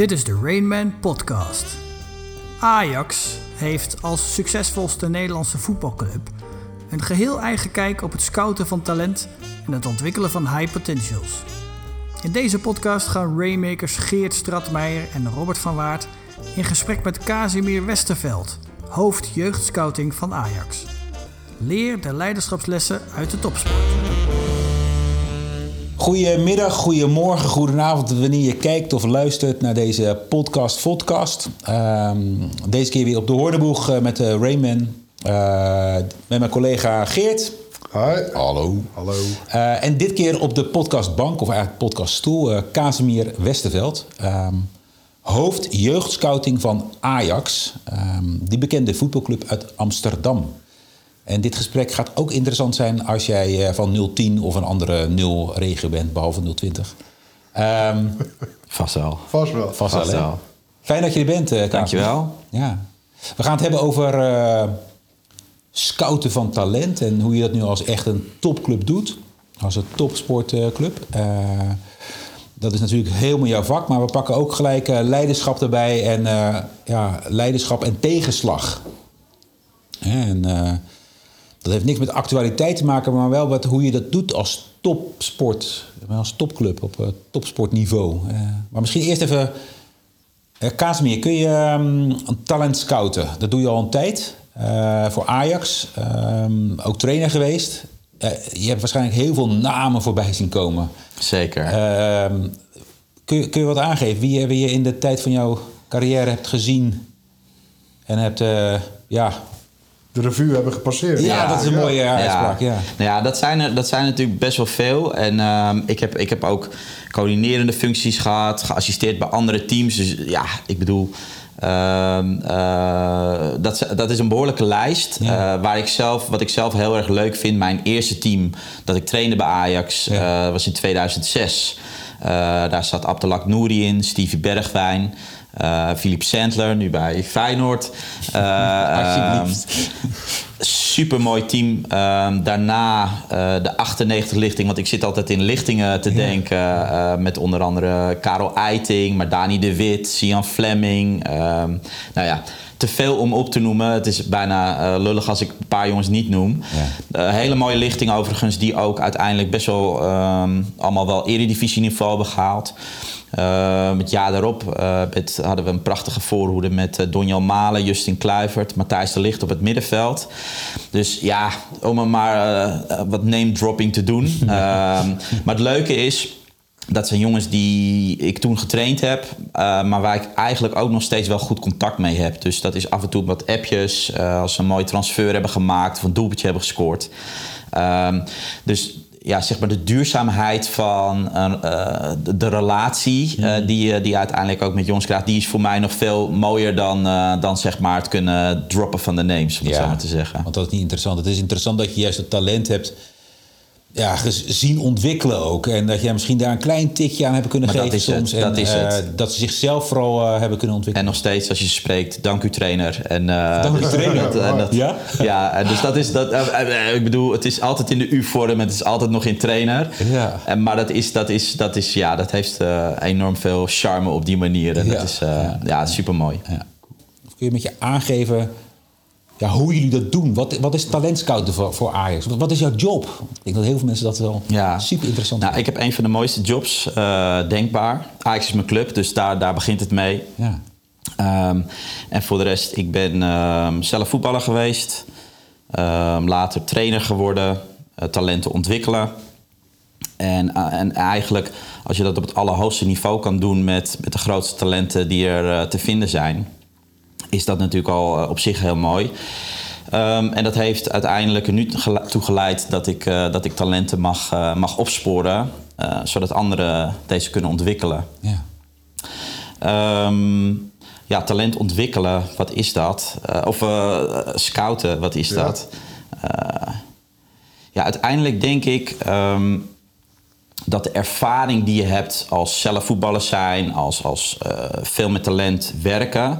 Dit is de Rainman Podcast. Ajax heeft als succesvolste Nederlandse voetbalclub een geheel eigen kijk op het scouten van talent en het ontwikkelen van high potentials. In deze podcast gaan Rainmakers Geert Stratmeijer en Robert van Waard in gesprek met Casimir Westerveld, hoofd jeugdscouting van Ajax. Leer de leiderschapslessen uit de topsport. Goedemiddag, goedemorgen, goedenavond wanneer je kijkt of luistert naar deze podcast podcast. Ehm, deze keer weer op de Hoordenboeg eh, met uh, Rayman. Uh, met mijn collega Geert. Hoi. Hallo. Hallo. Uh, en dit keer op de podcastbank, of eigenlijk podcaststoel, uh, Casimir Westerveld. Um, hoofd jeugdscouting van Ajax. Um, die bekende voetbalclub uit Amsterdam. En dit gesprek gaat ook interessant zijn als jij uh, van 010 of een andere 0 regio bent, behalve 020. Um, Vast wel. Vast wel. Vast, Vast wel. Fijn dat je er bent, uh, Dankjewel. Ja. We gaan het hebben over uh, scouten van talent en hoe je dat nu als echt een topclub doet. Als een topsportclub. Uh, dat is natuurlijk helemaal jouw vak, maar we pakken ook gelijk leiderschap erbij en ja, leiderschap en tegenslag. En dat heeft niks met actualiteit te maken, maar wel hoe je dat doet als topsport, als topclub op uh, topsportniveau. Uh, maar misschien eerst even, uh, Casimir, kun je um, een talent scouten? Dat doe je al een tijd voor Ajax, um, ook trainer geweest. je hebt waarschijnlijk heel veel namen voorbij zien komen. Zeker. Ehm, kun, je, kun je wat aangeven wie, wie je in de tijd van jouw carrière hebt gezien en hebt, ja, de revue hebben gepasseerd. Ja, ja dat is een ja. mooie uitspraak. Ja. Nou ja, dat zijn, er, dat zijn natuurlijk best wel veel. En uh, ik, heb, ik heb ook coördinerende functies gehad, geassisteerd bij andere teams. Dus ja, ik bedoel, uh, uh, dat, dat is een behoorlijke lijst. Ja. waar ik zelf, wat ik zelf heel erg leuk vind, mijn eerste team dat ik trainde bij Ajax ja. was in 2006. daar zat Abdelak Nouri in, Stevie Bergwijn. Uh, Philip Sandler, nu bij Feyenoord. Uh, super mooi team. Um, daarna uh, de 98 lichting, want ik zit altijd in lichtingen te ja. denken. met onder andere Karel Eiting, maar Dani de Wit, Sian Fleming. Um, nou ja, te veel om op te noemen. Het is bijna uh, lullig als ik een paar jongens niet noem. Ja. Uh, hele mooie lichting overigens, die ook uiteindelijk best wel um, allemaal wel eredivisieniveau hebben gehaald. Uh, het jaar daarop met, hadden we een prachtige voorhoede met Donjan Malen, Justin Kluivert, Matthijs de Licht op het middenveld. Dus ja, om er maar wat name dropping te doen. maar het leuke is dat zijn jongens die ik toen getraind heb, uh, maar waar ik eigenlijk ook nog steeds wel goed contact mee heb. Dus dat is af en toe wat appjes, uh, als ze een mooie transfer hebben gemaakt of een doelpuntje hebben gescoord. Um, dus ja, zeg maar de duurzaamheid van uh, de, de, relatie mm. die, die je uiteindelijk ook met jongens krijgt, die is voor mij nog veel mooier dan, dan zeg maar het kunnen droppen van de names, om het ja, zo maar te zeggen. Want dat is niet interessant. Het is interessant dat je juist het talent hebt ja, zien ontwikkelen ook. En dat jij misschien daar een klein tikje aan hebben kunnen maar geven dat is soms. Het, dat en, is uh, het. dat ze zichzelf vooral uh, hebben kunnen ontwikkelen. En nog steeds als je spreekt, dank u trainer. En, uh, dank u trainer? Dat, en dat, ja? Ja, dus dat is... Dat, ik bedoel, het is altijd in de U-vorm. Het is altijd nog in trainer. Ja. En, maar dat is, dat is, dat is, ja, dat heeft enorm veel charme op die manier. En Ja. dat is ja. Ja, super mooi. Ja. Of kun je met je aangeven ja, hoe jullie dat doen. Wat, wat is talentscouten voor, voor Ajax? Wat, wat is jouw job? Ik denk dat heel veel mensen dat wel Ja. super interessant Nou, ik heb een van de mooiste jobs uh, denkbaar. Ajax is mijn club, dus daar, daar begint het mee. Ja. Um, en voor de rest, ik ben um, zelf voetballer geweest. Um, later trainer geworden. Uh, talenten ontwikkelen. En, uh, en eigenlijk, als je dat op het allerhoogste niveau kan doen... met, met de grootste talenten die er te vinden zijn... is dat natuurlijk al op zich heel mooi. Um, en dat heeft uiteindelijk er nu toe geleid dat ik, uh, dat ik talenten mag, uh, mag opsporen, uh, zodat anderen deze kunnen ontwikkelen. Ja. Um, ja, talent ontwikkelen, wat is dat? of scouten, wat is ja. dat? ja, uiteindelijk denk ik um, dat de ervaring die je hebt als zelf voetballer zijn, als, als veel met talent werken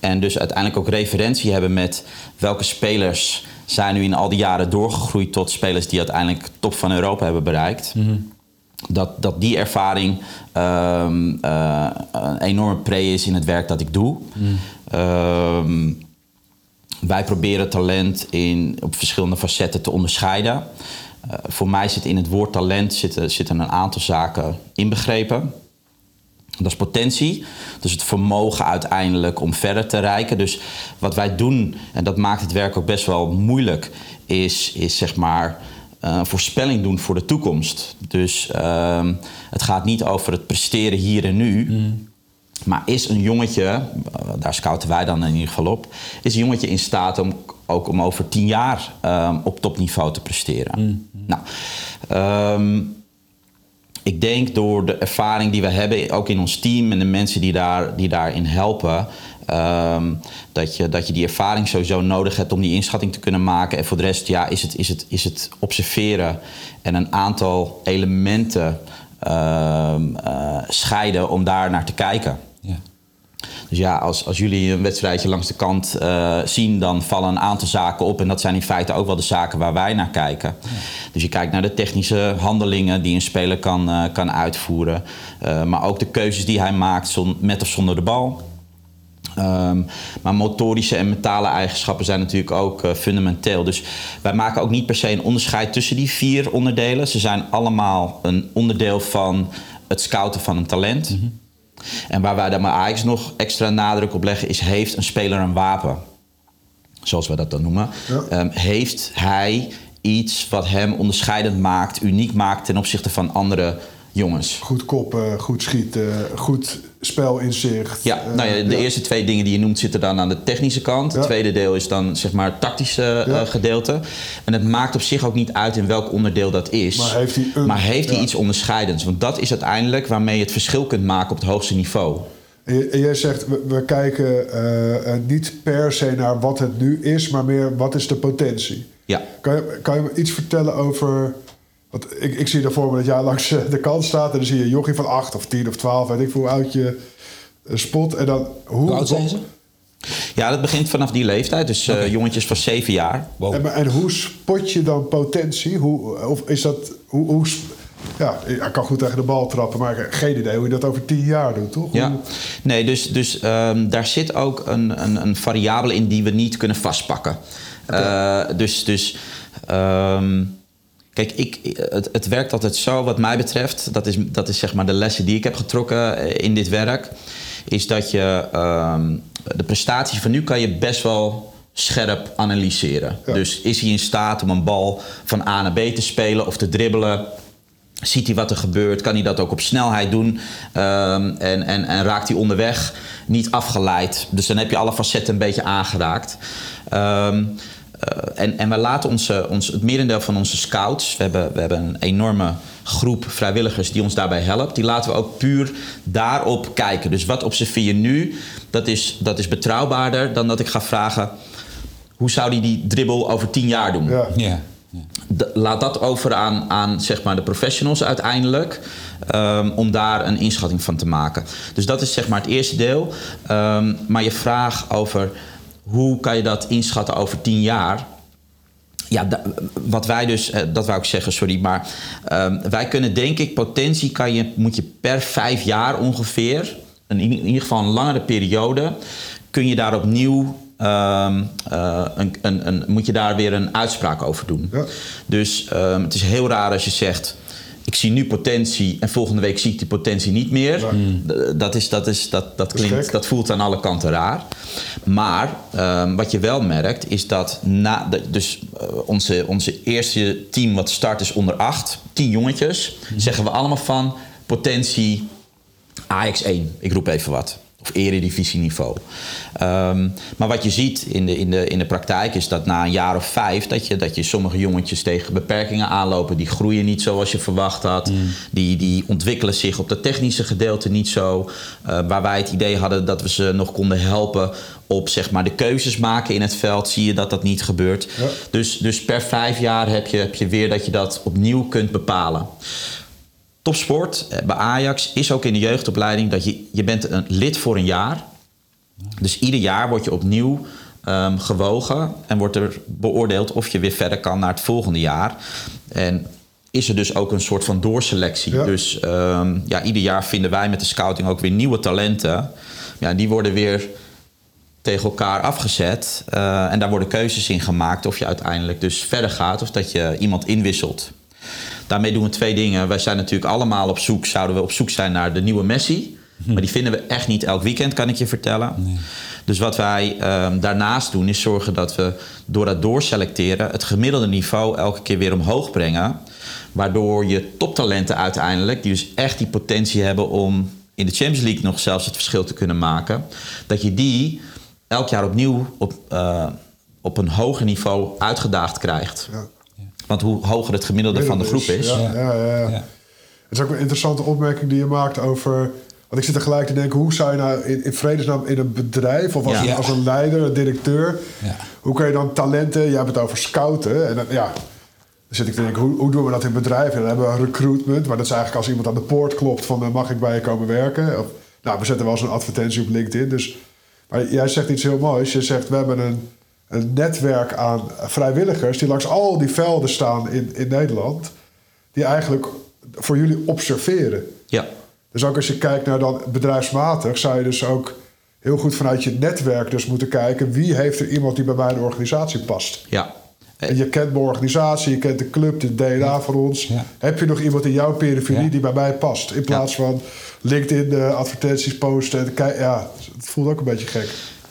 en dus uiteindelijk ook referentie hebben met welke spelers zijn nu in al die jaren doorgegroeid tot spelers die uiteindelijk top van Europa hebben bereikt. Mm -hmm. dat, dat die ervaring ehm, eh, een enorme pre is in het werk dat ik doe. Ehm, wij proberen talent in, op verschillende facetten te onderscheiden. Eh, voor mij zit in het woord talent zitten, zitten een aantal zaken inbegrepen. Dat is potentie. Dus het vermogen uiteindelijk om verder te reiken. Dus wat wij doen, en dat maakt het werk ook best wel moeilijk, is, is zeg maar uh, voorspelling doen voor de toekomst. Dus uh, het gaat niet over het presteren hier en nu. Mm. Maar is een jongetje, uh, daar scouten wij dan in ieder geval op, is een jongetje in staat om ook om over tien jaar ehm, op topniveau te presteren? Mm. Nou, um, ik denk door de ervaring die we hebben, ook in ons team en de mensen die, daar, die daarin helpen, um, dat, je, dat je die ervaring sowieso nodig hebt om die inschatting te kunnen maken. En voor de rest ja, is, het, is, het, is het observeren en een aantal elementen uh, uh, scheiden om daar naar te kijken. Ja. Dus ja, als, als jullie een wedstrijdje langs de kant uh, zien, dan vallen een aantal zaken op. En dat zijn in feite ook wel de zaken waar wij naar kijken. Dus je kijkt naar de technische handelingen die een speler kan, uh, kan uitvoeren. Uh, maar ook de keuzes die hij maakt, met of zonder de bal. Um, maar motorische en mentale eigenschappen zijn natuurlijk ook fundamenteel. Dus wij maken ook niet per se een onderscheid tussen die vier onderdelen. Ze zijn allemaal een onderdeel van het scouten van een talent. -hmm. En waar wij dan maar Ajax nog extra nadruk op leggen, is: heeft een speler een wapen? Zoals we dat dan noemen. Ja. Um, heeft hij iets wat hem onderscheidend maakt, uniek maakt ten opzichte van andere jongens? Goed koppen, goed schieten, goed spelinzicht. Ja, nou ja, de ja. eerste twee dingen die je noemt zitten dan aan de technische kant. Het tweede deel is dan zeg maar het tactische uh, gedeelte. En het maakt op zich ook niet uit in welk onderdeel dat is. Maar heeft hij, een, maar heeft hij iets onderscheidends? Want dat is uiteindelijk waarmee je het verschil kunt maken op het hoogste niveau. En jij zegt, we, we kijken uh, niet per se naar wat het nu is, maar meer wat is de potentie. Ja. Kan je, kan je me iets vertellen over want ik, ik zie ervoor me dat jij langs eh, de kant staat en dan zie je een jochie van 8 of 10 of 12, weet ik hoe oud je uh, spot. En dan, hoe, hoe oud zijn ze? Ja, dat begint vanaf die leeftijd. Dus okay. uh, jongetjes van 7 jaar. Wow. En, en, hoe spot je dan potentie? Hoe, of is dat. Hoe, hoe, ja, ik kan goed tegen de bal trappen, maar ik heb geen idee hoe je dat over 10 jaar doet, toch? Ja, nee, dus, dus um, daar zit ook een, een, een, variabele in die we niet kunnen vastpakken. Okay. dus. dus um, Kijk, ik, het, het, werkt altijd zo, wat mij betreft. Dat is, dat is zeg maar de lessen die ik heb getrokken in dit werk. Is dat je um, de prestaties van nu kan je best wel scherp analyseren. Ja. Dus is hij in staat om een bal van A naar B te spelen of te dribbelen? Ziet hij wat er gebeurt? Kan hij dat ook op snelheid doen? Um, en, en, en raakt hij onderweg niet afgeleid? Dus dan heb je alle facetten een beetje aangeraakt. Um, uh, en, en we laten onze, ons, het merendeel van onze scouts, we hebben, we hebben een enorme groep vrijwilligers die ons daarbij helpt, die laten we ook puur daarop kijken. Dus wat observeer je nu, dat is, dat is betrouwbaarder dan dat ik ga vragen, hoe zou die die dribbel over tien jaar doen? Ja. Ja. De, laat dat over aan, aan zeg maar de professionals uiteindelijk. Um, om daar een inschatting van te maken. Dus dat is zeg maar het eerste deel. Um, maar je vraag over hoe kan je dat inschatten over tien jaar? Ja, wat wij dus, eh, dat wou ik zeggen, sorry, maar um, wij kunnen denk ik, potentie kan je, moet je per vijf jaar ongeveer, in, in ieder geval een langere periode, kun je daar opnieuw um, uh, een, een, een, moet je daar weer een uitspraak over doen. Ja. Dus um, het is heel raar als je zegt, ik zie nu potentie en volgende week zie ik die potentie niet meer. Mm. Dat, is, dat, is, dat, dat, klinkt, dat voelt aan alle kanten raar. Maar um, wat je wel merkt is dat na, de, dus uh, onze, onze eerste team wat start is onder acht, tien jongetjes, mm. zeggen we allemaal van potentie AX1. Ik roep even wat of eredivisieniveau. Um, maar wat je ziet in de, in, de, in de praktijk is dat na een jaar of vijf... dat je, dat je sommige jongetjes tegen beperkingen aanlopen... die groeien niet zoals je verwacht had. Mm. Die, die ontwikkelen zich op het technische gedeelte niet zo. Uh, waar wij het idee hadden dat we ze nog konden helpen... op zeg maar, de keuzes maken in het veld, zie je dat dat niet gebeurt. Ja. Dus, dus per vijf jaar heb je, heb je weer dat je dat opnieuw kunt bepalen topsport bij Ajax is ook in de jeugdopleiding dat je, je bent een lid voor een jaar. Dus ieder jaar word je opnieuw um, gewogen en wordt er beoordeeld of je weer verder kan naar het volgende jaar. En is er dus ook een soort van doorselectie. Ja. Dus ehm, ja, ieder jaar vinden wij met de scouting ook weer nieuwe talenten. Ja, die worden weer tegen elkaar afgezet. eh, en daar worden keuzes in gemaakt of je uiteindelijk dus verder gaat of dat je iemand inwisselt. Daarmee doen we twee dingen. Wij zijn natuurlijk allemaal op zoek, zouden we op zoek zijn naar de nieuwe Messi. Maar die vinden we echt niet elk weekend, kan ik je vertellen. Dus wat wij ehm, daarnaast doen, is zorgen dat we door dat doorselecteren het gemiddelde niveau elke keer weer omhoog brengen. Waardoor je toptalenten uiteindelijk, die dus echt die potentie hebben om in de Champions League nog zelfs het verschil te kunnen maken, dat je die elk jaar opnieuw op, eh, op een hoger niveau uitgedaagd krijgt. Ja. Want hoe hoger het gemiddelde van de groep is, Ja, ja, ja, ja. Ja. Het is ook een interessante opmerking die je maakt over... Want ik zit er gelijk te denken, hoe zou je nou in, in vredesnaam in een bedrijf... of als, Ja. een, als een leider, een directeur... Ja. hoe kun je dan talenten... Jij hebt het over scouten. En dan, ja, dan zit ik te denken, hoe, hoe doen we dat in bedrijven? En dan hebben we recruitment. Maar dat is eigenlijk als iemand aan de poort klopt van... eh, mag ik bij je komen werken? Of, nou, we zetten wel eens een advertentie op LinkedIn. Dus, maar jij zegt iets heel moois. Je zegt, we hebben een, een netwerk aan vrijwilligers... die langs al die velden staan in, in Nederland... die eigenlijk voor jullie observeren. ja, Dus ook als je kijkt naar dan bedrijfsmatig... zou je dus ook heel goed vanuit je netwerk dus moeten kijken... wie heeft er iemand die bij mijn organisatie past. ja. En je kent mijn organisatie, je kent de club, de DNA van ons. Ja. Heb je nog iemand in jouw periferie Ja. die bij mij past? In plaats van LinkedIn eh, advertenties posten. En ja, het voelt ook een beetje gek.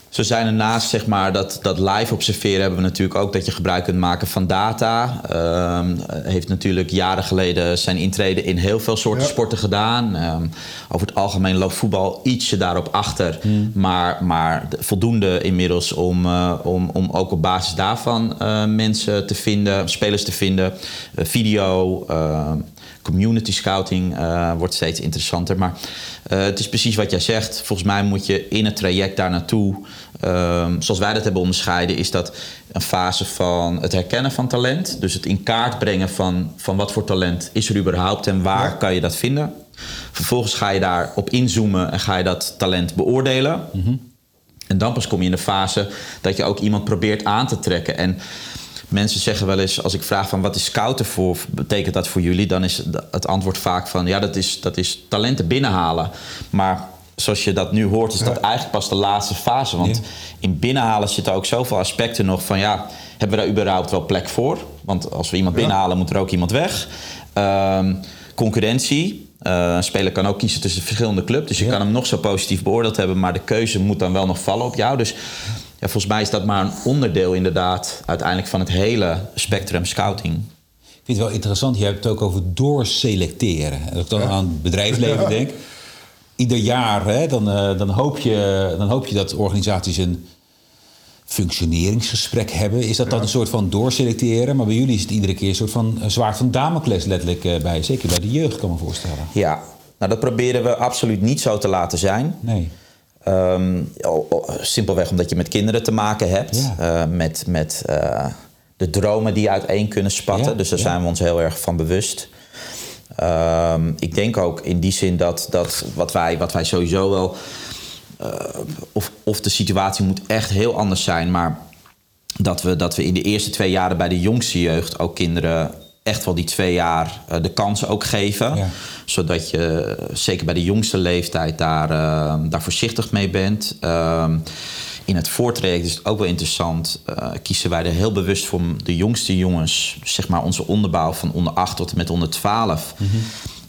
Zo zijn er naast zeg maar, dat, dat live observeren hebben we natuurlijk ook dat je gebruik kunt maken van data. Ehm, heeft natuurlijk jaren geleden zijn intrede in heel veel soorten Ja. sporten gedaan. Ehm, over het algemeen loopt voetbal ietsje daarop achter. Maar, maar de- voldoende inmiddels om, eh, om, om ook op basis daarvan eh, mensen te vinden, spelers te vinden. Eh, video, ehm, community scouting eh, wordt steeds interessanter. Maar eh, het is precies wat jij zegt. Volgens mij moet je in het traject daar naartoe, ehm, zoals wij dat hebben onderscheiden, is dat een fase van het herkennen van talent. Dus het in kaart brengen van, van wat voor talent is er überhaupt en waar Ja. kan je dat vinden. Vervolgens ga je daarop inzoomen en ga je dat talent beoordelen. En dan pas kom je in de fase dat je ook iemand probeert aan te trekken. En mensen zeggen wel eens, als ik vraag van wat is scouten voor, betekent dat voor jullie? Dan is het antwoord vaak van ja, dat is, dat is talenten binnenhalen. Maar zoals je dat nu hoort, is dat eigenlijk pas de laatste fase. Want Ja. in binnenhalen zitten ook zoveel aspecten nog van ja, hebben we daar überhaupt wel plek voor? Want als we iemand Ja. binnenhalen, moet er ook iemand weg. Ehm, concurrentie. Eh, een speler kan ook kiezen tussen verschillende clubs. Dus je kan hem nog zo positief beoordeeld hebben, maar de keuze moet dan wel nog vallen op jou. Dus ja, volgens mij is dat maar een onderdeel inderdaad uiteindelijk van het hele spectrum scouting. Ik vind het wel interessant, je hebt het ook over doorselecteren. Als ik dan aan het bedrijfsleven denk. Ieder jaar hè, dan, eh, dan, hoop je, dan hoop je dat organisaties een functioneringsgesprek hebben. Is dat dan een soort van doorselecteren? Maar bij jullie is het iedere keer een soort van een zwaard van Damocles letterlijk eh, bij. Zeker bij de jeugd kan ik me voorstellen. Ja, nou dat proberen we absoluut niet zo te laten zijn. Nee. Ehm, simpelweg omdat je met kinderen te maken hebt. Ja. eh, met met eh, de dromen die uiteen kunnen spatten. Ja, dus daar ja. zijn we ons heel erg van bewust. Ehm, ik denk ook in die zin dat, dat wat, wij, wat wij sowieso wel... eh, of, of de situatie moet echt heel anders zijn... maar dat we, dat we in de eerste twee jaren bij de jongste jeugd... ook kinderen echt wel die twee jaar eh, de kans ook geven. Ja. Zodat je zeker bij de jongste leeftijd daar, eh, daar voorzichtig mee bent. Ehm, in het voortraject is het ook wel interessant. eh, kiezen wij er heel bewust voor de jongste jongens, zeg maar onze onderbouw van onder 8 tot en met onder 12.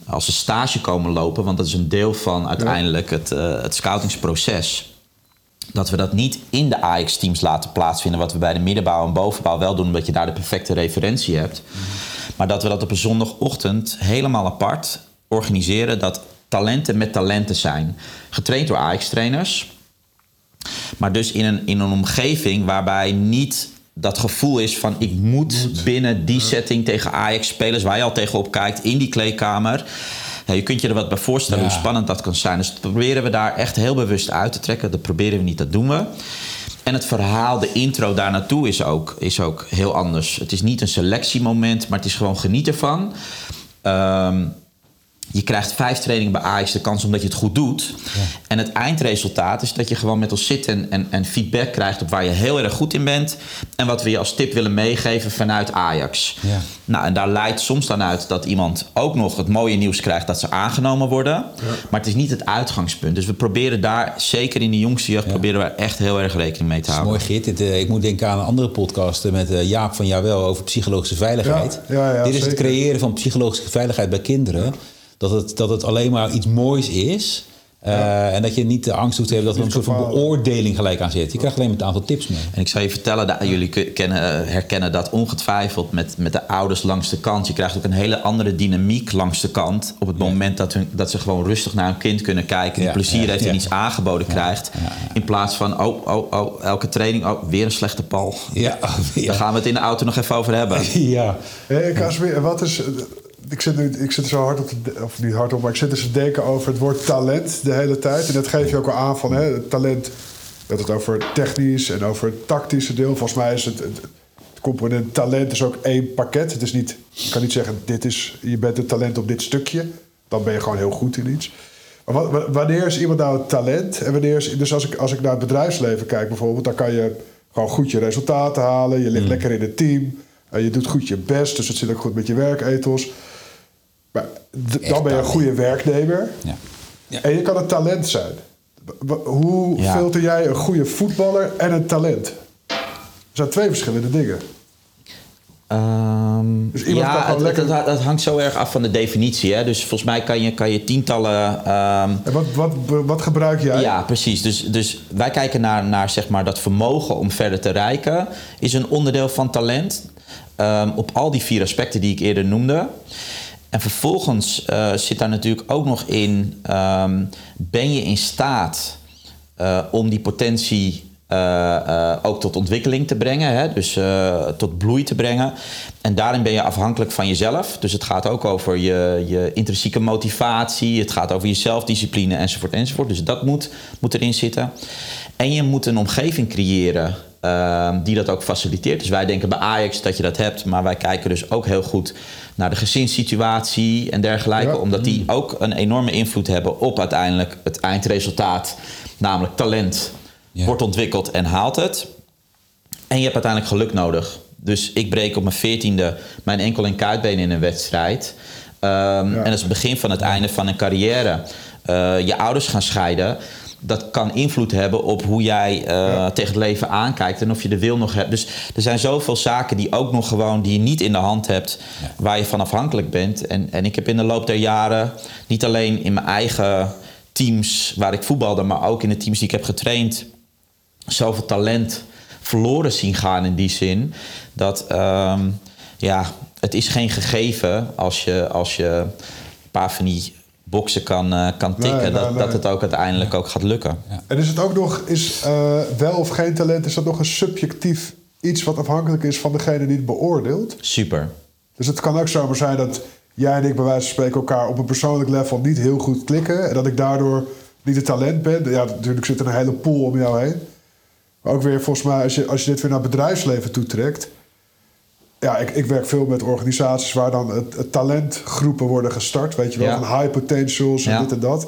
Als ze stage komen lopen, want dat is een deel van uiteindelijk het, eh, het scoutingsproces dat we dat niet in de Ajax-teams laten plaatsvinden, wat we bij de middenbouw en bovenbouw wel doen, omdat je daar de perfecte referentie hebt. Maar dat we dat op een zondagochtend helemaal apart organiseren, dat talenten met talenten zijn. Getraind door Ajax-trainers, maar dus in een, in een omgeving waarbij niet dat gevoel is van ik moet binnen die setting tegen Ajax-spelers waar je al tegenop kijkt in die kleedkamer. Ja, je kunt je er wat bij voorstellen Ja. hoe spannend dat kan zijn. Dus dat proberen we daar echt heel bewust uit te trekken. Dat proberen we niet, dat doen we. En het verhaal, de intro daar naartoe is ook, is ook heel anders. Het is niet een selectiemoment, maar het is gewoon geniet ervan. Ehm, je krijgt vijf trainingen bij Ajax de kans omdat je het goed doet. En het eindresultaat is dat je gewoon met ons zit en, en, en, feedback krijgt op waar je heel erg goed in bent. En wat we je als tip willen meegeven vanuit Ajax. Ja. Nou, en daar leidt soms dan uit dat iemand ook nog het mooie nieuws krijgt dat ze aangenomen worden. Maar het is niet het uitgangspunt. Dus we proberen daar, zeker in de jongste jeugd, proberen we echt heel erg rekening mee te Dat is houden. mooi, Geert. Dit, eh, ik moet denken aan een andere podcast eh, met eh, Jaap van Jawel over psychologische veiligheid. Ja, ja, ja, Dit is het creëren van psychologische veiligheid bij kinderen. Dat, het, dat het alleen maar iets moois is. Eh, En dat je niet de angst hoeft te hebben dat er een soort van beoordeling gelijk aan zit. Je krijgt alleen maar een aantal tips mee. En ik zal je vertellen, dat, jullie kennen, eh, herkennen dat ongetwijfeld met, met de ouders langs de kant. Je krijgt ook een hele andere dynamiek langs de kant. Op het moment dat, hun, dat ze gewoon rustig naar hun kind kunnen kijken. Die Ja, plezier ja, heeft en iets aangeboden krijgt. In plaats van, oh, oh, oh, elke training, oh, weer een slechte pal. Ja, Daar gaan we het in de auto nog even over hebben. ja. Hey, Casimir, wat is... Ik zit, nu, ik zit er zo hard op, de- of niet hard op, maar ik zit dus te denken over het woord talent de hele tijd. En dat geef je ook al aan van hè, talent. Dat het over technisch en over het tactische deel. Volgens mij is het, het, het component talent is ook één pakket. Het is niet, je kan niet zeggen, dit is, je bent een talent op dit stukje. Dan ben je gewoon heel goed in iets. Maar wa- wa- wanneer is iemand nou een talent? En wanneer is, dus als ik, als ik naar het bedrijfsleven kijk bijvoorbeeld, dan kan je gewoon goed je resultaten halen. Je ligt lekker in het team. en je doet goed je best, dus het zit ook goed met je werkethos. Dan ben je een goede werknemer. Ja. Ja. En je kan een talent zijn. Hoe Ja. filter jij een goede voetballer en een talent? Er zijn twee verschillende dingen. Dus iemand ja, kan gewoon het, lekker- het- het hangt zo erg af van de definitie. Hè? Dus volgens mij kan je, kan je tientallen ehm, En wat, wat, wat gebruik jij? Ja, precies. Dus, dus wij kijken naar, naar zeg maar dat vermogen om verder te reiken, is een onderdeel van talent. ehm, op al die vier aspecten die ik eerder noemde. En vervolgens eh, zit daar natuurlijk ook nog in: ehm, ben je in staat eh, om die potentie eh, ook tot ontwikkeling te brengen, hè? dus tot bloei te brengen. En daarin ben je afhankelijk van jezelf. Dus het gaat ook over je, je intrinsieke motivatie, het gaat over je zelfdiscipline enzovoort enzovoort. Dus dat moet, moet erin zitten. En je moet een omgeving creëren eh, die dat ook faciliteert. Dus wij denken bij Ajax dat je dat hebt, maar wij kijken dus ook heel goed naar de gezinssituatie en dergelijke, Ja. omdat die ook een enorme invloed hebben op uiteindelijk het eindresultaat, namelijk talent Ja. wordt ontwikkeld en haalt het. En je hebt uiteindelijk geluk nodig. Dus ik breek op mijn veertiende mijn enkel en kuitbeen in een wedstrijd. Ehm, En dat is het begin van het einde van een carrière. Eh, je ouders gaan scheiden. Dat kan invloed hebben op hoe jij eh, tegen het leven aankijkt en of je de wil nog hebt. Dus er zijn zoveel zaken die ook nog gewoon die je niet in de hand hebt, waar je van afhankelijk bent. En, en ik heb in de loop der jaren niet alleen in mijn eigen teams waar ik voetbalde, maar ook in de teams die ik heb getraind, zoveel talent verloren zien gaan in die zin. Dat ehm, ja, het is geen gegeven als je, als je een paar van die boksen kan, eh, kan tikken, Nee, nee, dat, nee. dat het ook uiteindelijk ook gaat lukken. En is het ook nog, is eh, wel of geen talent, is dat nog een subjectief iets wat afhankelijk is van degene die het beoordeelt? Super. Dus het kan ook zomaar zijn dat jij en ik bij wijze van spreken elkaar op een persoonlijk level niet heel goed klikken. En dat ik daardoor niet het talent ben. Ja, natuurlijk zit er een hele pool om jou heen. Maar ook weer volgens mij, als je, als je dit weer naar het bedrijfsleven toetrekt. Ja, ik, ik werk veel met organisaties waar dan het, het talentgroepen worden gestart. Weet je wel, Ja. van high potentials en Ja. dit en dat.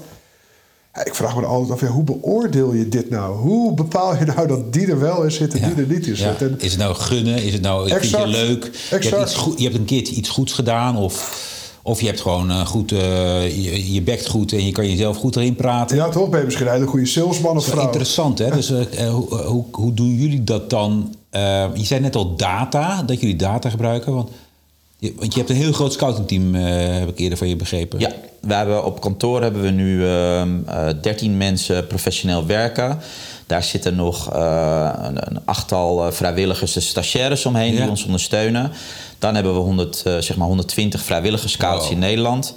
Ja, ik vraag me dan altijd af, ja, hoe beoordeel je dit nou? Hoe bepaal je nou dat die er wel in zit en die er niet in Ja. zit? En, Is het nou gunnen? Is het nou, vind je Exact. leuk? Je hebt, iets goed, je hebt een keertje iets goeds gedaan of, of je hebt gewoon eh, goed, eh, je, je bekt goed en je kan jezelf goed erin praten. ja, toch? Ben je misschien een hele goede salesman of is vrouw? interessant, hè? Dus eh, hoe, hoe, hoe doen jullie dat dan? Eh, je zei net al data, dat jullie data gebruiken. Want je, want je hebt een heel groot scoutingteam, eh heb ik eerder van je begrepen. Ja, we hebben op kantoor hebben we nu ehm, eh 13 mensen professioneel werken. Daar zitten nog eh, een, een achttal vrijwilligers, de stagiaires omheen Ja. die ons ondersteunen. Dan hebben we 100, eh, zeg maar 120 vrijwillige scouts Wow. in Nederland.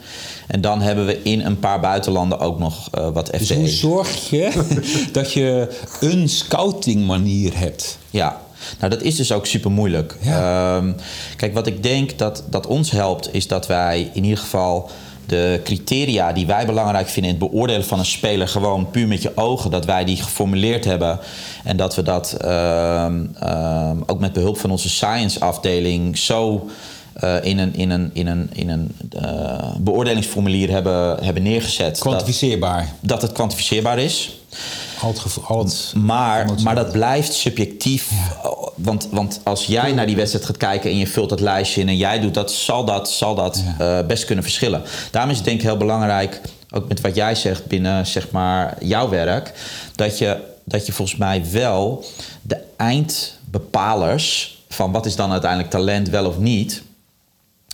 En dan hebben we in een paar buitenlanden ook nog wat Dus FTE. hoe zorg je dat je een scoutingmanier hebt? Ja, nou dat is dus ook super moeilijk. Ja. kijk, wat ik denk dat, dat ons helpt, is dat wij in ieder geval de criteria die wij belangrijk vinden in het beoordelen van een speler, gewoon puur met je ogen, dat wij die geformuleerd hebben. En dat we dat ehm, ehm, ook met behulp van onze science afdeling zo eh, in een, in een, in een, in een eh, beoordelingsformulier hebben, hebben neergezet. Dat, Kwantificeerbaar. dat het kwantificeerbaar is. Al het gevo- al het Maar, maar dat blijft subjectief. Want, want als jij naar die wedstrijd gaat kijken en je vult dat lijstje in en jij doet dat, zal dat, zal dat eh, best kunnen verschillen. Daarom is het denk ik heel belangrijk, ook met wat jij zegt binnen zeg maar, jouw werk, dat je, dat je volgens mij wel de eindbepalers van wat is dan uiteindelijk talent wel of niet,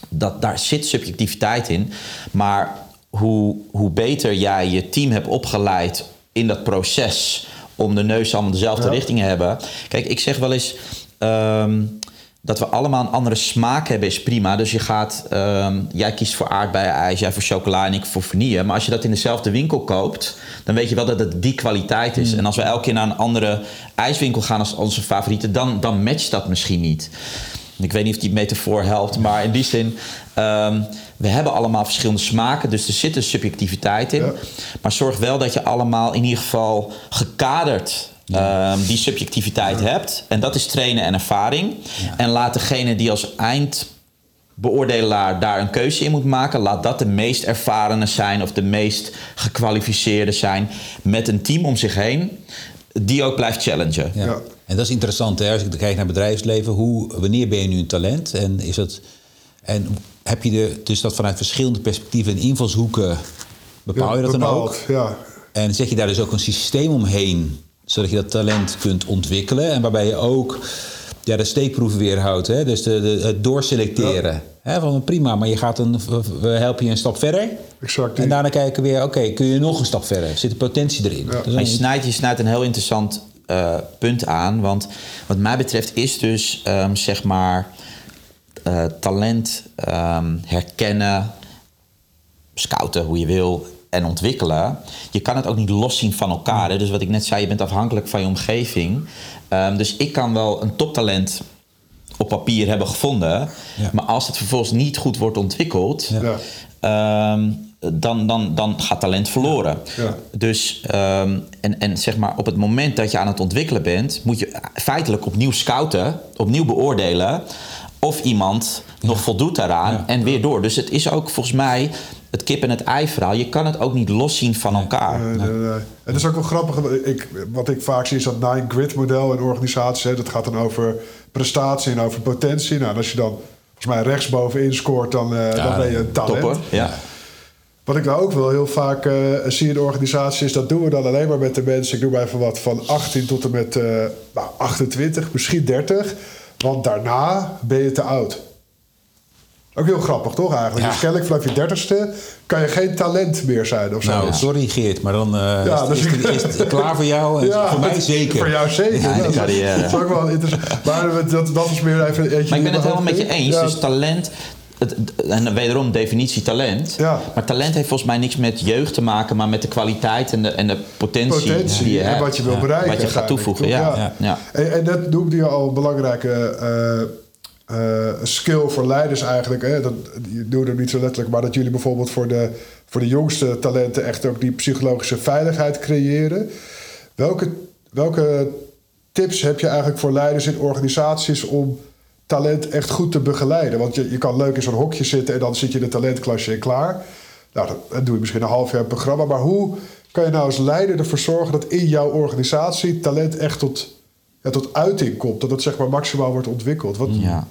dat, daar zit subjectiviteit in. Maar hoe, hoe beter jij je team hebt opgeleid in dat proces om de neus allemaal dezelfde Ja. richting te hebben. Kijk, ik zeg wel eens. ehm, dat we allemaal een andere smaak hebben is prima. Dus je gaat, ehm, jij kiest voor aardbeienijs, jij voor chocola en ik voor vanille. Maar als je dat in dezelfde winkel koopt, dan weet je wel dat het die kwaliteit is. En als we elke keer naar een andere ijswinkel gaan als onze favoriete, dan, dan matcht dat misschien niet. Ik weet niet of die metafoor helpt, maar in die zin, ehm, we hebben allemaal verschillende smaken, dus er zit een subjectiviteit in. Ja. Maar zorg wel dat je allemaal in ieder geval gekaderd ehm, die subjectiviteit hebt. En dat is trainen en ervaring. En laat degene die als eindbeoordelaar daar een keuze in moet maken, laat dat de meest ervarene zijn of de meest gekwalificeerde zijn met een team om zich heen. Die ook blijft challengen. Ja. Ja. En dat is interessant, hè? als ik kijk naar bedrijfsleven. Hoe, wanneer ben je nu een talent? En, is dat, en heb je de, dus dat vanuit verschillende perspectieven en invalshoeken bepaal je dat dan bepaald, ook? Ja. En zet je daar dus ook een systeem omheen, zodat je dat talent kunt ontwikkelen. En waarbij je ook ja, de steekproeven weerhoudt. Hè? Dus de, de, het doorselecteren. Hè? Van prima, maar je gaat een, we helpen je een stap verder. Exact. En daarna kijken we weer, oké, kun je nog een stap verder? Zit er potentie erin? Is Maar je een- snijdt, je snijdt een heel interessant eh, punt aan. Want wat mij betreft is dus, ehm, zeg maar, eh, talent ehm, herkennen, scouten, hoe je wil, en ontwikkelen. Je kan het ook niet loszien van elkaar. Hè? Dus wat ik net zei, je bent afhankelijk van je omgeving. Ehm, dus ik kan wel een toptalent op papier hebben gevonden. Ja. Maar als het vervolgens niet goed wordt ontwikkeld... Ja. Ehm, dan, dan, dan gaat talent verloren. Ja. Dus, en, en zeg maar, op het moment dat je aan het ontwikkelen bent, moet je feitelijk opnieuw scouten, opnieuw beoordelen of iemand nog voldoet daaraan Ja. en weer door. Dus het is ook volgens mij het kip en het ei verhaal. Je kan het ook niet loszien van elkaar. Nee, nee, nee. En dat is ook wel grappig. Ik, wat ik vaak zie is dat nine grid model in organisaties. Hè, dat gaat dan over prestatie en over potentie. Nou, en als je dan volgens mij rechtsbovenin scoort, dan, eh, dan ben je een talent. Topper. Ja. Wat ik nou ook wel heel vaak eh, zie in de organisatie is dat doen we dan alleen maar met de mensen. Ik noem maar even wat van 18 tot en met eh, nou, 28, misschien 30. Want daarna ben je te oud. Ook heel grappig, toch eigenlijk? Ja. Dus kennelijk vanaf je dertigste kan je geen talent meer zijn of zo. Nou, sorry Geert, maar dan eh, Ja, is, dus ik- het klaar voor jou? En Ja, voor mij zeker. Voor jou zeker. Ja, dat, carrière. dat is ook wel interessant. Maar dat, dat is meer even. Maar ik ben het helemaal met je eens. Dus talent, het, en wederom definitie talent. Ja. Maar talent heeft volgens mij niks met jeugd te maken, maar met de kwaliteit en de, en de potentie, potentie die je en hebt. wat je wil bereiken. Wat je gaat toevoegen, ja. ja. En, en dat noemde je al een belangrijke eh, eh, skill voor leiders eigenlijk. Hè? Dat, je noemde hem niet zo letterlijk, maar dat jullie bijvoorbeeld voor de, voor de jongste talenten echt ook die psychologische veiligheid creëren. Welke, welke tips heb je eigenlijk voor leiders in organisaties om talent echt goed te begeleiden? Want je, je kan leuk in zo'n hokje zitten en dan zit je in de talentklasje en klaar. Nou, dat, doe je misschien een half jaar programma. Maar hoe kan je nou als leider ervoor zorgen dat in jouw organisatie talent echt tot, ja, tot uiting komt? Dat het zeg maar maximaal wordt ontwikkeld? Wat, Ja.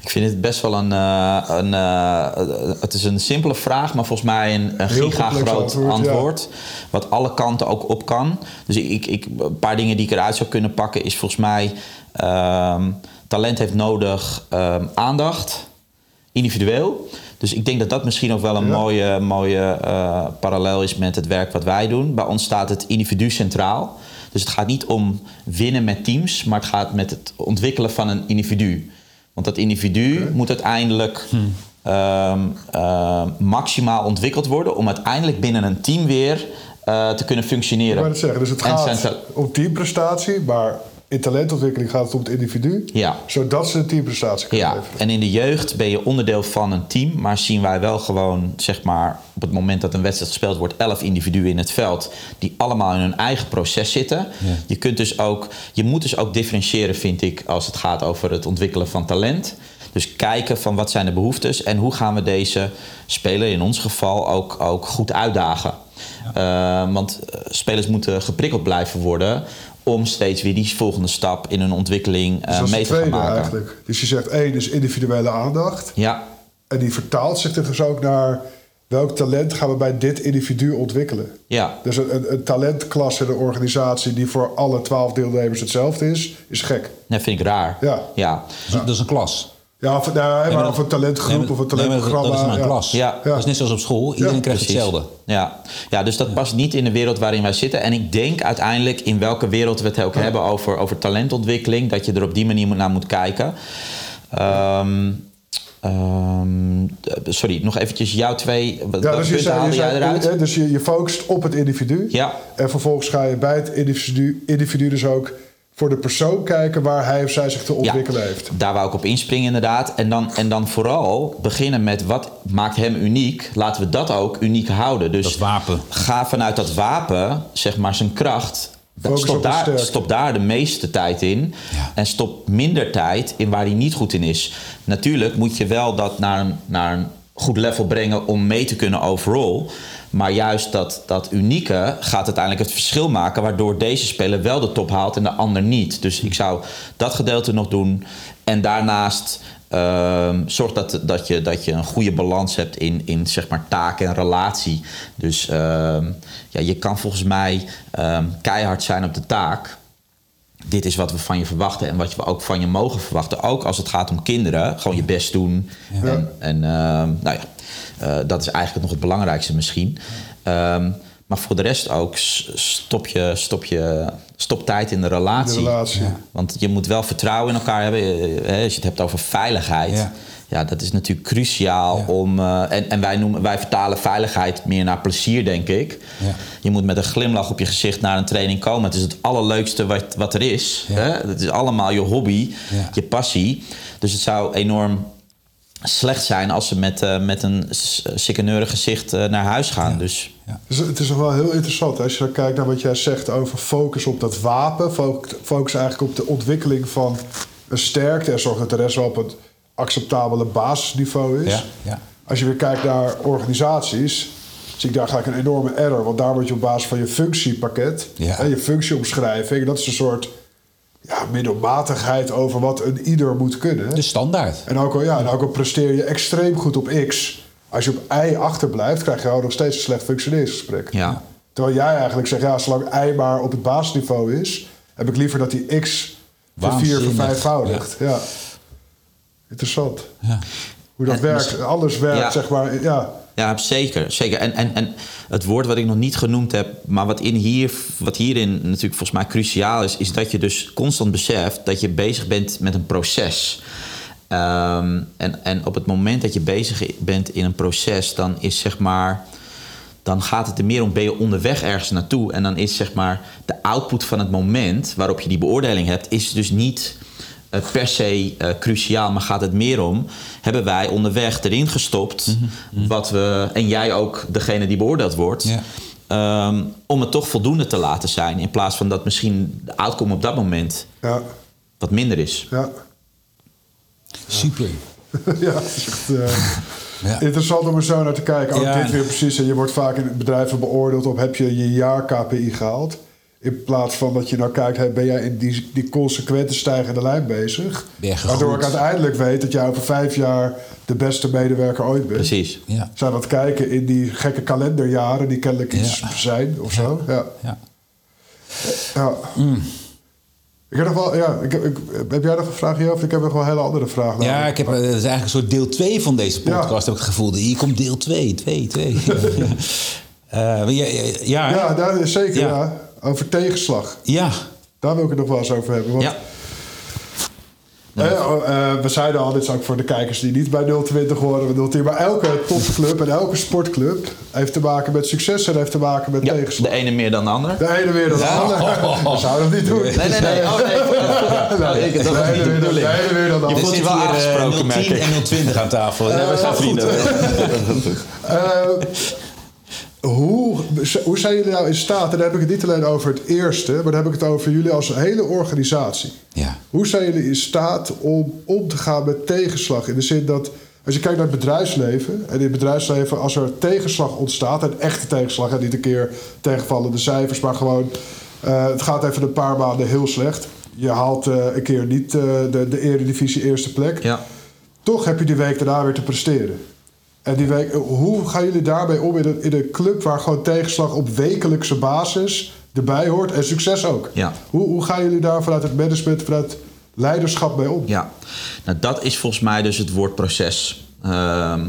Ik vind het best wel een, eh, een eh, het is een simpele vraag, maar volgens mij een, een giga groot antwoord, antwoord, ja. wat alle kanten ook op kan. Dus ik, ik, ik- een paar dingen die ik eruit zou kunnen pakken is volgens mij ehm, talent heeft nodig ehm, aandacht, individueel. Dus ik denk dat dat misschien ook wel een Ja. mooie, mooie eh, parallel is met het werk wat wij doen. Bij ons staat het individu centraal. Dus het gaat niet om winnen met teams, maar het gaat met het ontwikkelen van een individu. Want dat individu moet uiteindelijk ehm, ehm, maximaal ontwikkeld worden om uiteindelijk binnen een team weer eh, te kunnen Ik functioneren. wou het zeggen, dus het En gaat om teamprestatie, maar in talentontwikkeling gaat het om het individu. Ja. Zodat ze een teamprestatie kunnen Ja, leveren. en in de jeugd ben je onderdeel van een team, maar zien wij wel gewoon, zeg maar, op het moment dat een wedstrijd gespeeld wordt, elf individuen in het veld die allemaal in hun eigen proces zitten. Je kunt dus ook, je moet dus ook differentiëren, vind ik, als het gaat over het ontwikkelen van talent. Dus kijken van wat zijn de behoeftes en hoe gaan we deze speler in ons geval ook, ook goed uitdagen. Eh, want eh, spelers moeten geprikkeld blijven worden om steeds weer die volgende stap in hun ontwikkeling Dus eh, dat is mee te gaan tweede maken. eigenlijk. Dus je zegt één is individuele aandacht. Ja, En die vertaalt zich dus ook naar welk talent gaan we bij dit individu ontwikkelen. ja, Dus een, een, een talentklasse in een organisatie die voor alle twaalf deelnemers hetzelfde is, is gek. dat vind ik raar. Ja. ja. Dat is- Dat is een klas. Ja, of, nou, maar, maar of een talentgroep Nee, of een nee, talentprogramma. Dat is maar een ja. klas. Ja. Dat is net zoals op school. Iedereen Ja, krijgt Precies. hetzelfde. Ja. ja, dus dat past niet in de wereld waarin wij zitten. En ik denk uiteindelijk in welke wereld we het ook hebben over, over talentontwikkeling, dat je er op die manier naar moet kijken. Ehm, ehm, sorry, nog eventjes jouw twee. Ja, dus punten haalde jij eruit? dus je, je focust op het individu. Ja. En vervolgens ga je bij het individu, individu dus ook voor de persoon kijken waar hij of zij zich te ontwikkelen heeft. Daar wou ik op inspringen inderdaad. En dan, en dan vooral beginnen met wat maakt hem uniek. Laten we dat ook uniek houden. Dus Dat wapen. ga vanuit dat wapen, zeg maar zijn kracht. Focus Stop daar, stop daar de meeste tijd in. Ja. En stop minder tijd in waar hij niet goed in is. Natuurlijk moet je wel dat naar een, naar een goed level brengen om mee te kunnen overall. Maar juist dat, dat unieke gaat uiteindelijk het verschil maken. Waardoor deze speler wel de top haalt en de ander niet. Dus ik zou dat gedeelte nog doen. En daarnaast ehm, zorg dat, dat, je, dat je een goede balans hebt in, in zeg maar taak en relatie. Dus ehm, ja, je kan volgens mij ehm, keihard zijn op de taak dit is wat we van je verwachten en wat we ook van je mogen verwachten. Ook als het gaat om kinderen. Gewoon je best doen. En, en nou ja, eh, dat is eigenlijk nog het belangrijkste misschien. Ehm, maar voor de rest ook stop, je, stop, je, stop tijd in de relatie. De relatie. Ja. Want je moet wel vertrouwen in elkaar hebben. Eh, Als je het hebt over veiligheid. Ja. Ja, dat is natuurlijk cruciaal Ja. om. eh, en en wij, noemen, wij vertalen veiligheid meer naar plezier, denk ik. Ja. Je moet met een glimlach op je gezicht naar een training komen. Het is het allerleukste wat, wat er is. Hè? Het is allemaal je hobby, je passie. Dus het zou enorm slecht zijn als ze met, eh, met een sikkeneurig gezicht eh, naar huis gaan. Dus Dus het is nog wel heel interessant. hè, Als je dan kijkt naar wat jij zegt over focus op dat wapen. Focus, eigenlijk op de ontwikkeling van een sterkte. En zorg dat de rest wel op het acceptabele basisniveau is. Ja, ja. Als je weer kijkt naar organisaties. Zie ik daar gelijk een enorme error. Want daar word je op basis van je functiepakket. Ja. Hè, je functieomschrijving. Dat is een soort ja, middelmatigheid over wat een ieder moet kunnen. De standaard. En ook al, ja, en ook al presteer je extreem goed op X. Als je op Y achterblijft, krijg je ook nog steeds een slecht functioneringsgesprek. ja. Terwijl jij eigenlijk zegt, ja, zolang Y maar op het basisniveau is, heb ik liever dat die X vier, voor Waanzinnig. vijfvoudigt. Ja. Interessant. Ja. Hoe dat En werkt. Anders werkt, Ja. zeg maar. Ja. Ja, zeker. zeker. En, en, en het woord wat ik nog niet genoemd heb, maar wat, in hier, wat hierin natuurlijk volgens mij cruciaal is, is dat je dus constant beseft dat je bezig bent met een proces. Ehm, en, en op het moment dat je bezig bent in een proces, dan is zeg maar. Dan gaat het er meer om, ben je onderweg ergens naartoe. En dan is zeg maar de output van het moment waarop je die beoordeling hebt, is dus niet per se eh, cruciaal, maar gaat het meer om: hebben wij onderweg erin gestopt wat we, en jij ook degene die beoordeeld wordt, ehm, om het toch voldoende te laten zijn, in plaats van dat misschien de outcome op dat moment Ja. wat minder is. Ja. Super. ja, het is echt, eh, Ja. interessant om er zo naar te kijken. Ook Ja. dit weer precies. En je wordt vaak in bedrijven beoordeeld op heb je je jaar KPI gehaald. In plaats van dat je nou kijkt, hey, ben jij in die, die consequente stijgende lijn bezig? Waardoor ik uiteindelijk weet dat jij over vijf jaar de beste medewerker ooit bent. Precies. Ja. Zijn dat kijken in die gekke kalenderjaren die kennelijk iets Ja. zijn of zo? Ja. Ja. ja. Ik heb nog wel, ja, ik, heb- ik, heb jij nog een vraag hierover? Ik heb nog wel een hele andere vraag. Ja, ik heb, eh, is eigenlijk een soort deel 2 van deze podcast, Ja. heb ik het gevoel. Hier komt deel 2, 2, 2. Eh, ja, ja, ja, Ja, daar is zeker, Ja. Over tegenslag. ja. Daar wil ik het nog wel eens over hebben. Want, Ja. eh, oh, eh, we zeiden al, dit is ook voor de kijkers die niet bij 020 horen, 010, maar elke topclub en elke sportclub heeft te maken met succes en heeft te maken met Ja, tegenslag. de ene meer dan de ander. De ene weer dan de ander. Dat zouden we niet doen. Nee, nee, nee. Oh, nee. Oh, ik- dat De ene de weer dan- de ene weer dan de Je ander. voelt je wel eh, aangesproken, merk 010 ik. en 020 aan tafel. Ja, we Eh, zijn vrienden. Hoe, hoe zijn jullie nou in staat, en dan heb ik het niet alleen over het eerste, maar dan heb ik het over jullie als hele organisatie. Ja. Hoe zijn jullie in staat om om te gaan met tegenslag? In de zin dat, als je kijkt naar het bedrijfsleven, en in het bedrijfsleven, als er tegenslag ontstaat, een echte tegenslag, en niet een keer tegenvallende cijfers, maar gewoon, eh, het gaat even een paar maanden heel slecht. Je haalt eh, een keer niet eh, de, de Eredivisie eerste plek. Ja. Toch heb je die week daarna weer te presteren. En die week, hoe gaan jullie daarbij om in een, in een club waar gewoon tegenslag op wekelijkse basis erbij hoort en succes ook? Ja. Hoe, hoe gaan jullie daar vanuit het management, vanuit leiderschap mee om? Ja, nou, dat is volgens mij dus het woord proces. Ehm,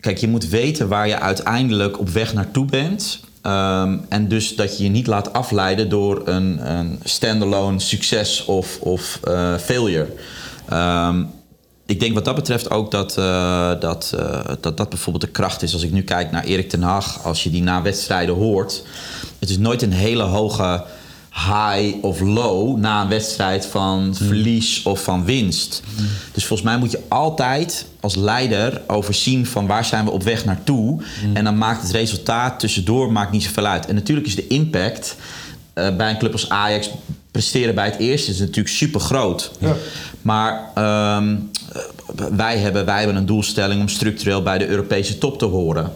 kijk, je moet weten waar je uiteindelijk op weg naartoe bent. Ehm, en dus dat je je niet laat afleiden door een, een standalone succes of, of eh, failure. Ehm, ik denk wat dat betreft ook dat, eh, dat, eh, dat dat bijvoorbeeld de kracht is. Als ik nu kijk naar Erik ten Hag, als je die na wedstrijden hoort. Het is nooit een hele hoge high of low na een wedstrijd van verlies of van winst. Dus volgens mij moet je altijd als leider overzien van waar zijn we op weg naartoe. En dan maakt het resultaat tussendoor maakt niet zoveel uit. En natuurlijk is de impact eh, bij een club als Ajax presteren bij het eerste is natuurlijk super groot. Ja. Maar ehm, wij, hebben, wij hebben een doelstelling om structureel bij de Europese top te horen.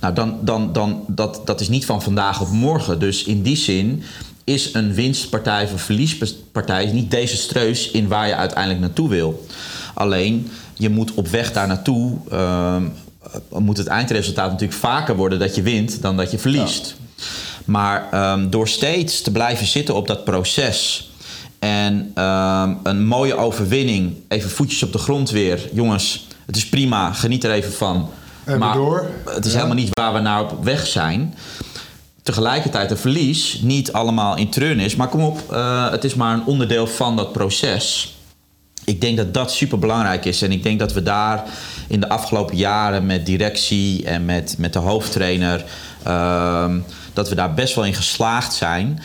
Nou, dan, dan, dan, dat, dat is niet van vandaag op morgen. Dus in die zin is een winstpartij of verliespartij niet desastreus in waar je uiteindelijk naartoe wil. Alleen, je moet op weg daar naartoe, ehm, moet het eindresultaat natuurlijk vaker worden dat je wint dan dat je verliest. Maar ehm, door steeds te blijven zitten op dat proces en ehm, een mooie overwinning, even voetjes op de grond weer. Jongens, het is prima, geniet er even van. En maar door. het is Ja. helemaal niet waar we nou op weg zijn. Tegelijkertijd een verlies, niet allemaal in treurnis. Maar kom op, eh, het is maar een onderdeel van dat proces. Ik denk dat dat super belangrijk is. En ik denk dat we daar in de afgelopen jaren met directie en met, met de hoofdtrainer. ehm, dat we daar best wel in geslaagd zijn.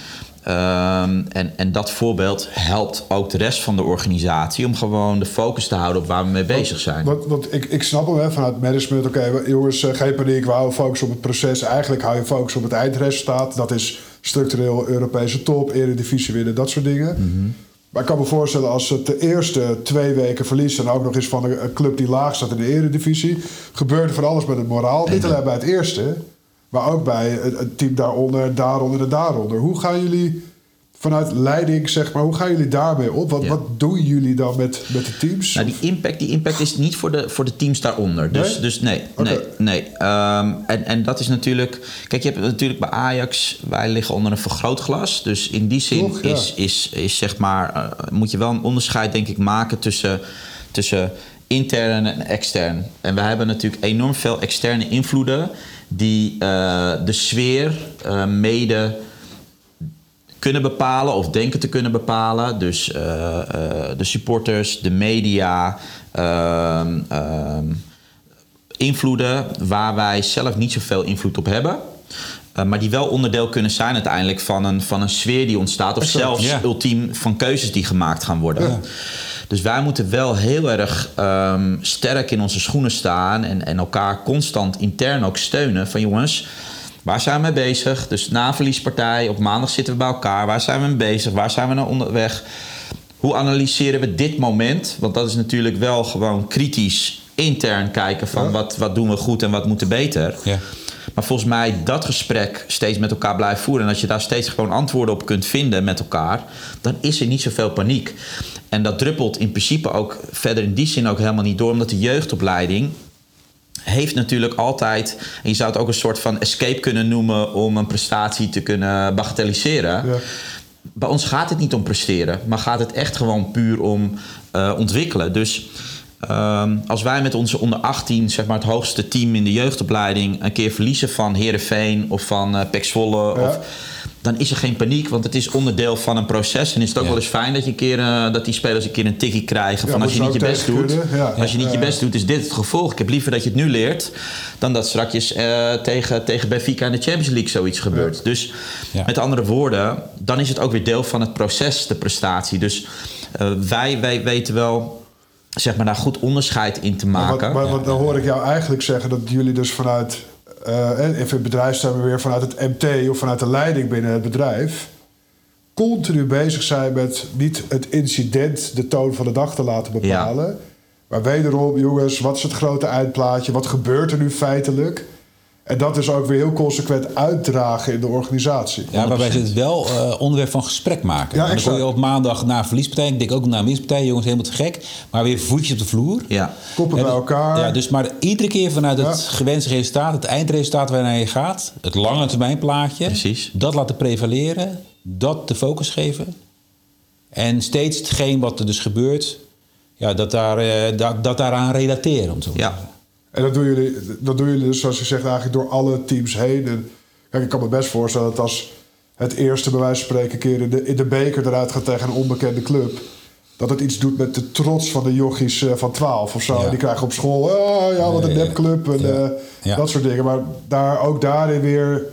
Ehm, en, en dat voorbeeld helpt ook de rest van de organisatie om gewoon de focus te houden op waar we mee bezig zijn. Want, want ik, ik snap hem hè, vanuit management. Oké, jongens, eh, geen paniek. We houden focus op het proces. Eigenlijk hou je focus op het eindresultaat. Dat is structureel Europese top, eredivisie winnen, dat soort dingen. Mhm. Maar ik kan me voorstellen als het de eerste twee weken verliest... en ook nog eens van een, een club die laag staat in de eredivisie... gebeurt er van alles met het moraal. Niet alleen bij het eerste, maar ook bij het, team daaronder, daaronder en daaronder. Hoe gaan jullie vanuit leiding, zeg maar... hoe gaan jullie daarmee om? Wat, Ja. wat doen jullie dan met, met de teams? Nou, die impact, die impact is niet voor de, voor de teams daaronder. Dus Nee? dus nee, nee, nee. Ehm, en, en dat is natuurlijk... Kijk, je hebt natuurlijk bij Ajax... Wij liggen onder een vergrootglas. Dus in die zin Toch, ja. is, is, is zeg maar... eh, moet je wel een onderscheid, denk ik, maken tussen... tussen intern en extern. En we hebben natuurlijk enorm veel externe invloeden... die eh, de sfeer eh, mede kunnen bepalen of denken te kunnen bepalen. Dus eh, de supporters, de media, ehm, ehm, invloeden waar wij zelf niet zoveel invloed op hebben. Maar die wel onderdeel kunnen zijn uiteindelijk van een, van een sfeer die ontstaat. Of Exact, zelfs ultiem van keuzes die gemaakt gaan worden. Dus wij moeten wel heel erg ehm, sterk in onze schoenen staan. En, en elkaar constant intern ook steunen. Van jongens, waar zijn we mee bezig? Dus na verliespartij, op maandag zitten we bij elkaar. Waar zijn we mee bezig? Waar zijn we nou onderweg? Hoe analyseren we dit moment? Want dat is natuurlijk wel gewoon kritisch intern kijken van Ja. wat, wat doen we goed en wat moet er beter. Ja. Maar volgens mij dat gesprek steeds met elkaar blijven voeren. En als je daar steeds gewoon antwoorden op kunt vinden met elkaar, dan is er niet zoveel paniek. En dat druppelt in principe ook verder in die zin ook helemaal niet door, omdat de jeugdopleiding heeft natuurlijk altijd, en je zou het ook een soort van escape kunnen noemen om een prestatie te kunnen bagatelliseren. Ja. Bij ons gaat het niet om presteren, maar gaat het echt gewoon puur om eh, ontwikkelen. Dus ehm, als wij met onze onder 18, zeg maar het hoogste team in de jeugdopleiding, een keer verliezen van Herenveen of van eh Pek Zwolle, Ja. of, dan is er geen paniek, want het is onderdeel van een proces. En is het ook Ja. wel eens fijn dat, je een keer, eh, dat die spelers een keer een tikkie krijgen. Ja, van als je niet je best doet, als je niet je best doet, is dit het gevolg. Ik heb liever dat je het nu leert, dan dat straks eh, tegen, tegen Benfica in de Champions League zoiets gebeurt. Dus Ja. met andere woorden, dan is het ook weer deel van het proces, de prestatie. Dus eh, wij, wij weten wel, zeg maar, daar goed onderscheid in te maken. maar wat, dan hoor ik jou eigenlijk zeggen dat jullie dus vanuit eh, en even bedrijfstermen weer vanuit het MT of vanuit de leiding binnen het bedrijf, continu bezig zijn met niet het incident de toon van de dag te laten bepalen. Maar wederom, jongens, wat is het grote eindplaatje? Wat gebeurt er nu feitelijk? En dat is ook weer heel consequent uitdragen in de organisatie. Ja, waarbij ze het wel eh, onderwerp van gesprek maken. Ja, en dan kon je op maandag na verliespartij, ik denk ook na winstpartij, jongens, helemaal te gek. Maar weer voetjes op de vloer. Ja. Koppen bij dus- elkaar. Ja, dus maar iedere keer vanuit het Ja. gewenste resultaat, het eindresultaat waarnaar je gaat, het lange termijn plaatje, Precies. dat laten prevaleren, dat de focus geven. En steeds hetgeen wat er dus gebeurt, ja, dat, daar, eh, dat, dat daaraan relateren. Om zo te Ja. En dat doen, jullie, dat doen jullie dus, zoals je zegt, eigenlijk door alle teams heen. En, kijk, ik kan me best voorstellen dat als het eerste, bij wijze van spreken, keer in de, in de beker eruit gaat tegen een onbekende club. Dat het iets doet met de trots van de jochies eh, van 12 of zo. Ja. Die krijgen op school, oh ja, wat een nepclub en Ja. eh, Ja. dat soort dingen. Maar daar, ook daarin weer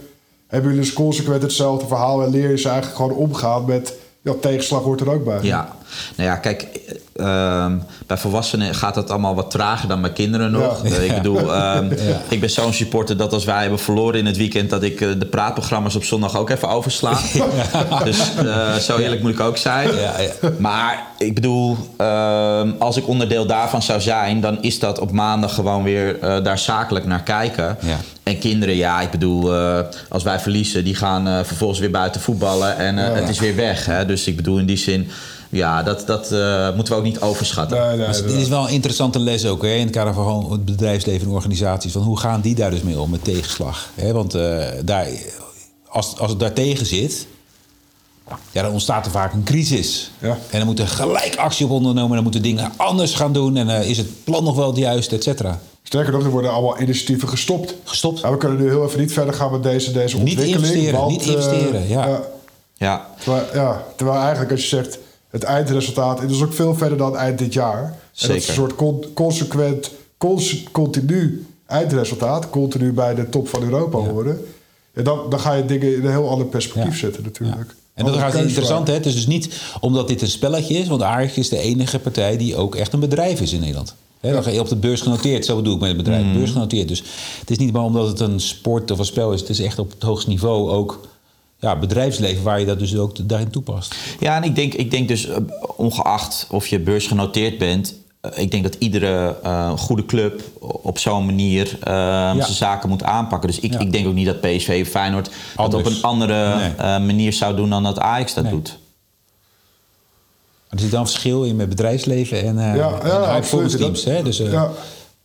hebben jullie dus consequent hetzelfde verhaal. En leer je ze eigenlijk gewoon omgaan met, ja, tegenslag hoort er ook bij. Ja, nou ja, kijk, ehm, bij volwassenen gaat het allemaal wat trager dan bij kinderen nog. Ja. Ik bedoel, ehm, ik ben zo'n supporter dat als wij hebben verloren in het weekend, dat ik eh, de praatprogramma's op zondag ook even oversla. Dus eh, zo eerlijk moet ik ook zijn. Ja, ja. Maar ik bedoel, ehm, als ik onderdeel daarvan zou zijn, dan is dat op maandag gewoon weer eh, daar zakelijk naar kijken. Ja. En kinderen, ja, ik bedoel, als wij verliezen, die gaan vervolgens weer buiten voetballen en het is weer weg. Hè? Dus ik bedoel, in die zin, ja, dat, dat eh, moeten we ook niet overschatten. Nee, dit is wel een interessante les ook hè, in het kader van gewoon het bedrijfsleven en organisaties. Van hoe gaan die daar dus mee om met tegenslag? Hè, want eh, daar, als, als het daar tegen zit, ja, dan ontstaat er vaak een crisis. Ja. En dan moet er gelijk actie op ondernomen. Dan moeten dingen anders gaan doen. En eh, is het plan nog wel het juiste, et cetera. Sterker nog, er worden allemaal initiatieven gestopt. Gestopt. Ja, we kunnen nu heel even niet verder gaan met deze, deze Niet ontwikkeling. investeren, want, niet investeren, ja. Ja, terwijl, ja, terwijl eigenlijk als je zegt het eindresultaat, het is ook veel verder dan eind dit jaar. En dat is een soort con- consequent, cons- continu eindresultaat, continu bij de top van Europa horen. En dan, dan ga je dingen in een heel ander perspectief Ja. zetten natuurlijk. En dat is interessant. Hè? Het is dus niet omdat dit een spelletje is. Want Ajax is de enige partij die ook echt een bedrijf is in Nederland. Hè, dan ga je op de beurs genoteerd. Zo bedoel ik met het bedrijf. Mm. Beurs genoteerd. Dus het is niet maar omdat het een sport of een spel is. Het is echt op het hoogste niveau ook ja, bedrijfsleven waar je dat dus ook daarin toepast. Ja, en ik denk, ik denk dus, eh, ongeacht of je beursgenoteerd bent, eh, ik denk dat iedere eh, goede club op zo'n manier zijn zaken moet aanpakken. Dus ik, Ja. ik denk ook niet dat PSV of Feyenoord dat op een andere Nee. eh, manier zou doen dan dat Ajax dat Nee. doet. Maar er zit dan verschil in met bedrijfsleven en, eh Ja, en ja, absoluut. teams. Hè? Dus, eh,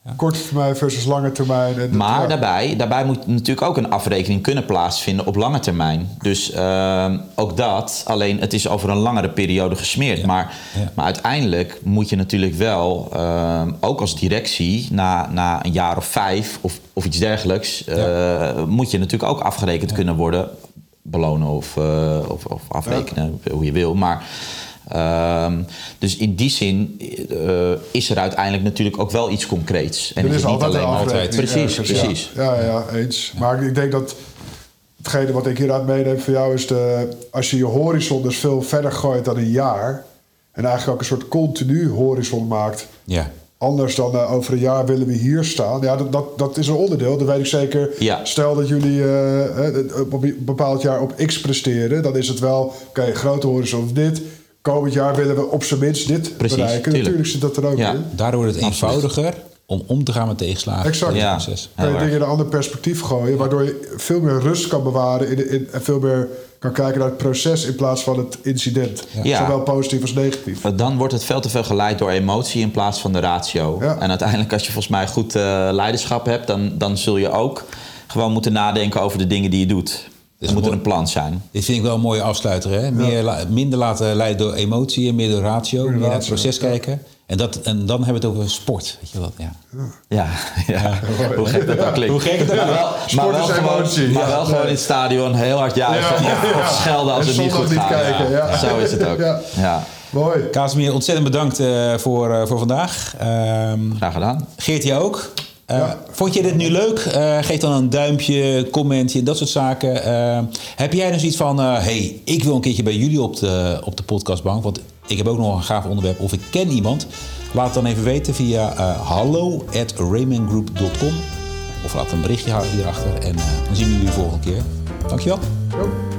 ja. Korte termijn versus lange termijn. En, Maar daarbij, daarbij moet natuurlijk ook een afrekening kunnen plaatsvinden op lange termijn. Dus ehm, ook dat, alleen het is over een langere periode gesmeerd. Maar, ja. maar uiteindelijk moet je natuurlijk wel, ehm, ook als directie, na, na een jaar of vijf of, of iets dergelijks, eh, moet je natuurlijk ook afgerekend kunnen worden. Belonen of, eh, of, of afrekenen, hoe je wil. Maar. Ehm, dus in die zin eh, is er uiteindelijk natuurlijk ook wel iets concreets. En Er is niet altijd alleen afrekening Precies, ergens, precies. Ja, ja, ja, eens. Maar ik denk dat hetgene wat ik hieruit meeneem voor jou is... De, als je je horizon dus veel verder gooit dan een jaar... en eigenlijk ook een soort continu horizon maakt... ja. anders dan eh, over een jaar willen we hier staan. Ja, dat, dat, dat is een onderdeel, dat weet ik zeker. Ja. Stel dat jullie eh, op een bepaald jaar op X presteren... dan is het wel, oké, grote horizon is dit... Komend jaar willen we op zijn minst dit Precies, bereiken. tuurlijk. Natuurlijk zit dat er ook Ja. in. Daardoor wordt het eenvoudiger om om te gaan met tegenslagen. Exact. Ja. kan je dingen in een ander perspectief gooien, waardoor je veel meer rust kan bewaren in, in, en veel meer kan kijken naar het proces in plaats van het incident. Ja. Zowel positief als negatief. Want Dan wordt het veel te veel geleid door emotie in plaats van de ratio. Ja. En uiteindelijk, als je volgens mij goed eh, leiderschap hebt, dan, dan zul je ook gewoon moeten nadenken over de dingen die je doet. Er moet er een plan zijn. Dit vind ik wel een mooie afsluiter. Hè? Meer, la- minder laten leiden door emotie en meer door ratio. Meer naar het proces ja. kijken. En, dat, en dan hebben we het over sport. Weet je wat? Ja. Ja, ja. hoe gek dat ook klinkt. Hoe gek ook maar wel, Sport maar wel is gewoon, emotie, maar ja. wel gewoon in het stadion heel hard juichen Ja, of, ja. of schelden als En het niet goed gaat. kijken, ja. Zo is het ook. Ja. Ja. Mooi. Casimir, ontzettend bedankt eh, voor, eh, voor vandaag. Ehm, Graag gedaan. Geert, jij ook? Eh, Ja. Vond je dit nu leuk? Eh, geef dan een duimpje, commentje, dat soort zaken. Eh, heb jij dus iets van... hey, ik wil een keertje bij jullie op de, op de podcastbank... want ik heb ook nog een gaaf onderwerp of ik ken iemand. Laat het dan even weten via eh hallo@raymondgroup.com. Of laat een berichtje hierachter. En dan zien we jullie de volgende keer. Dankjewel. Jo.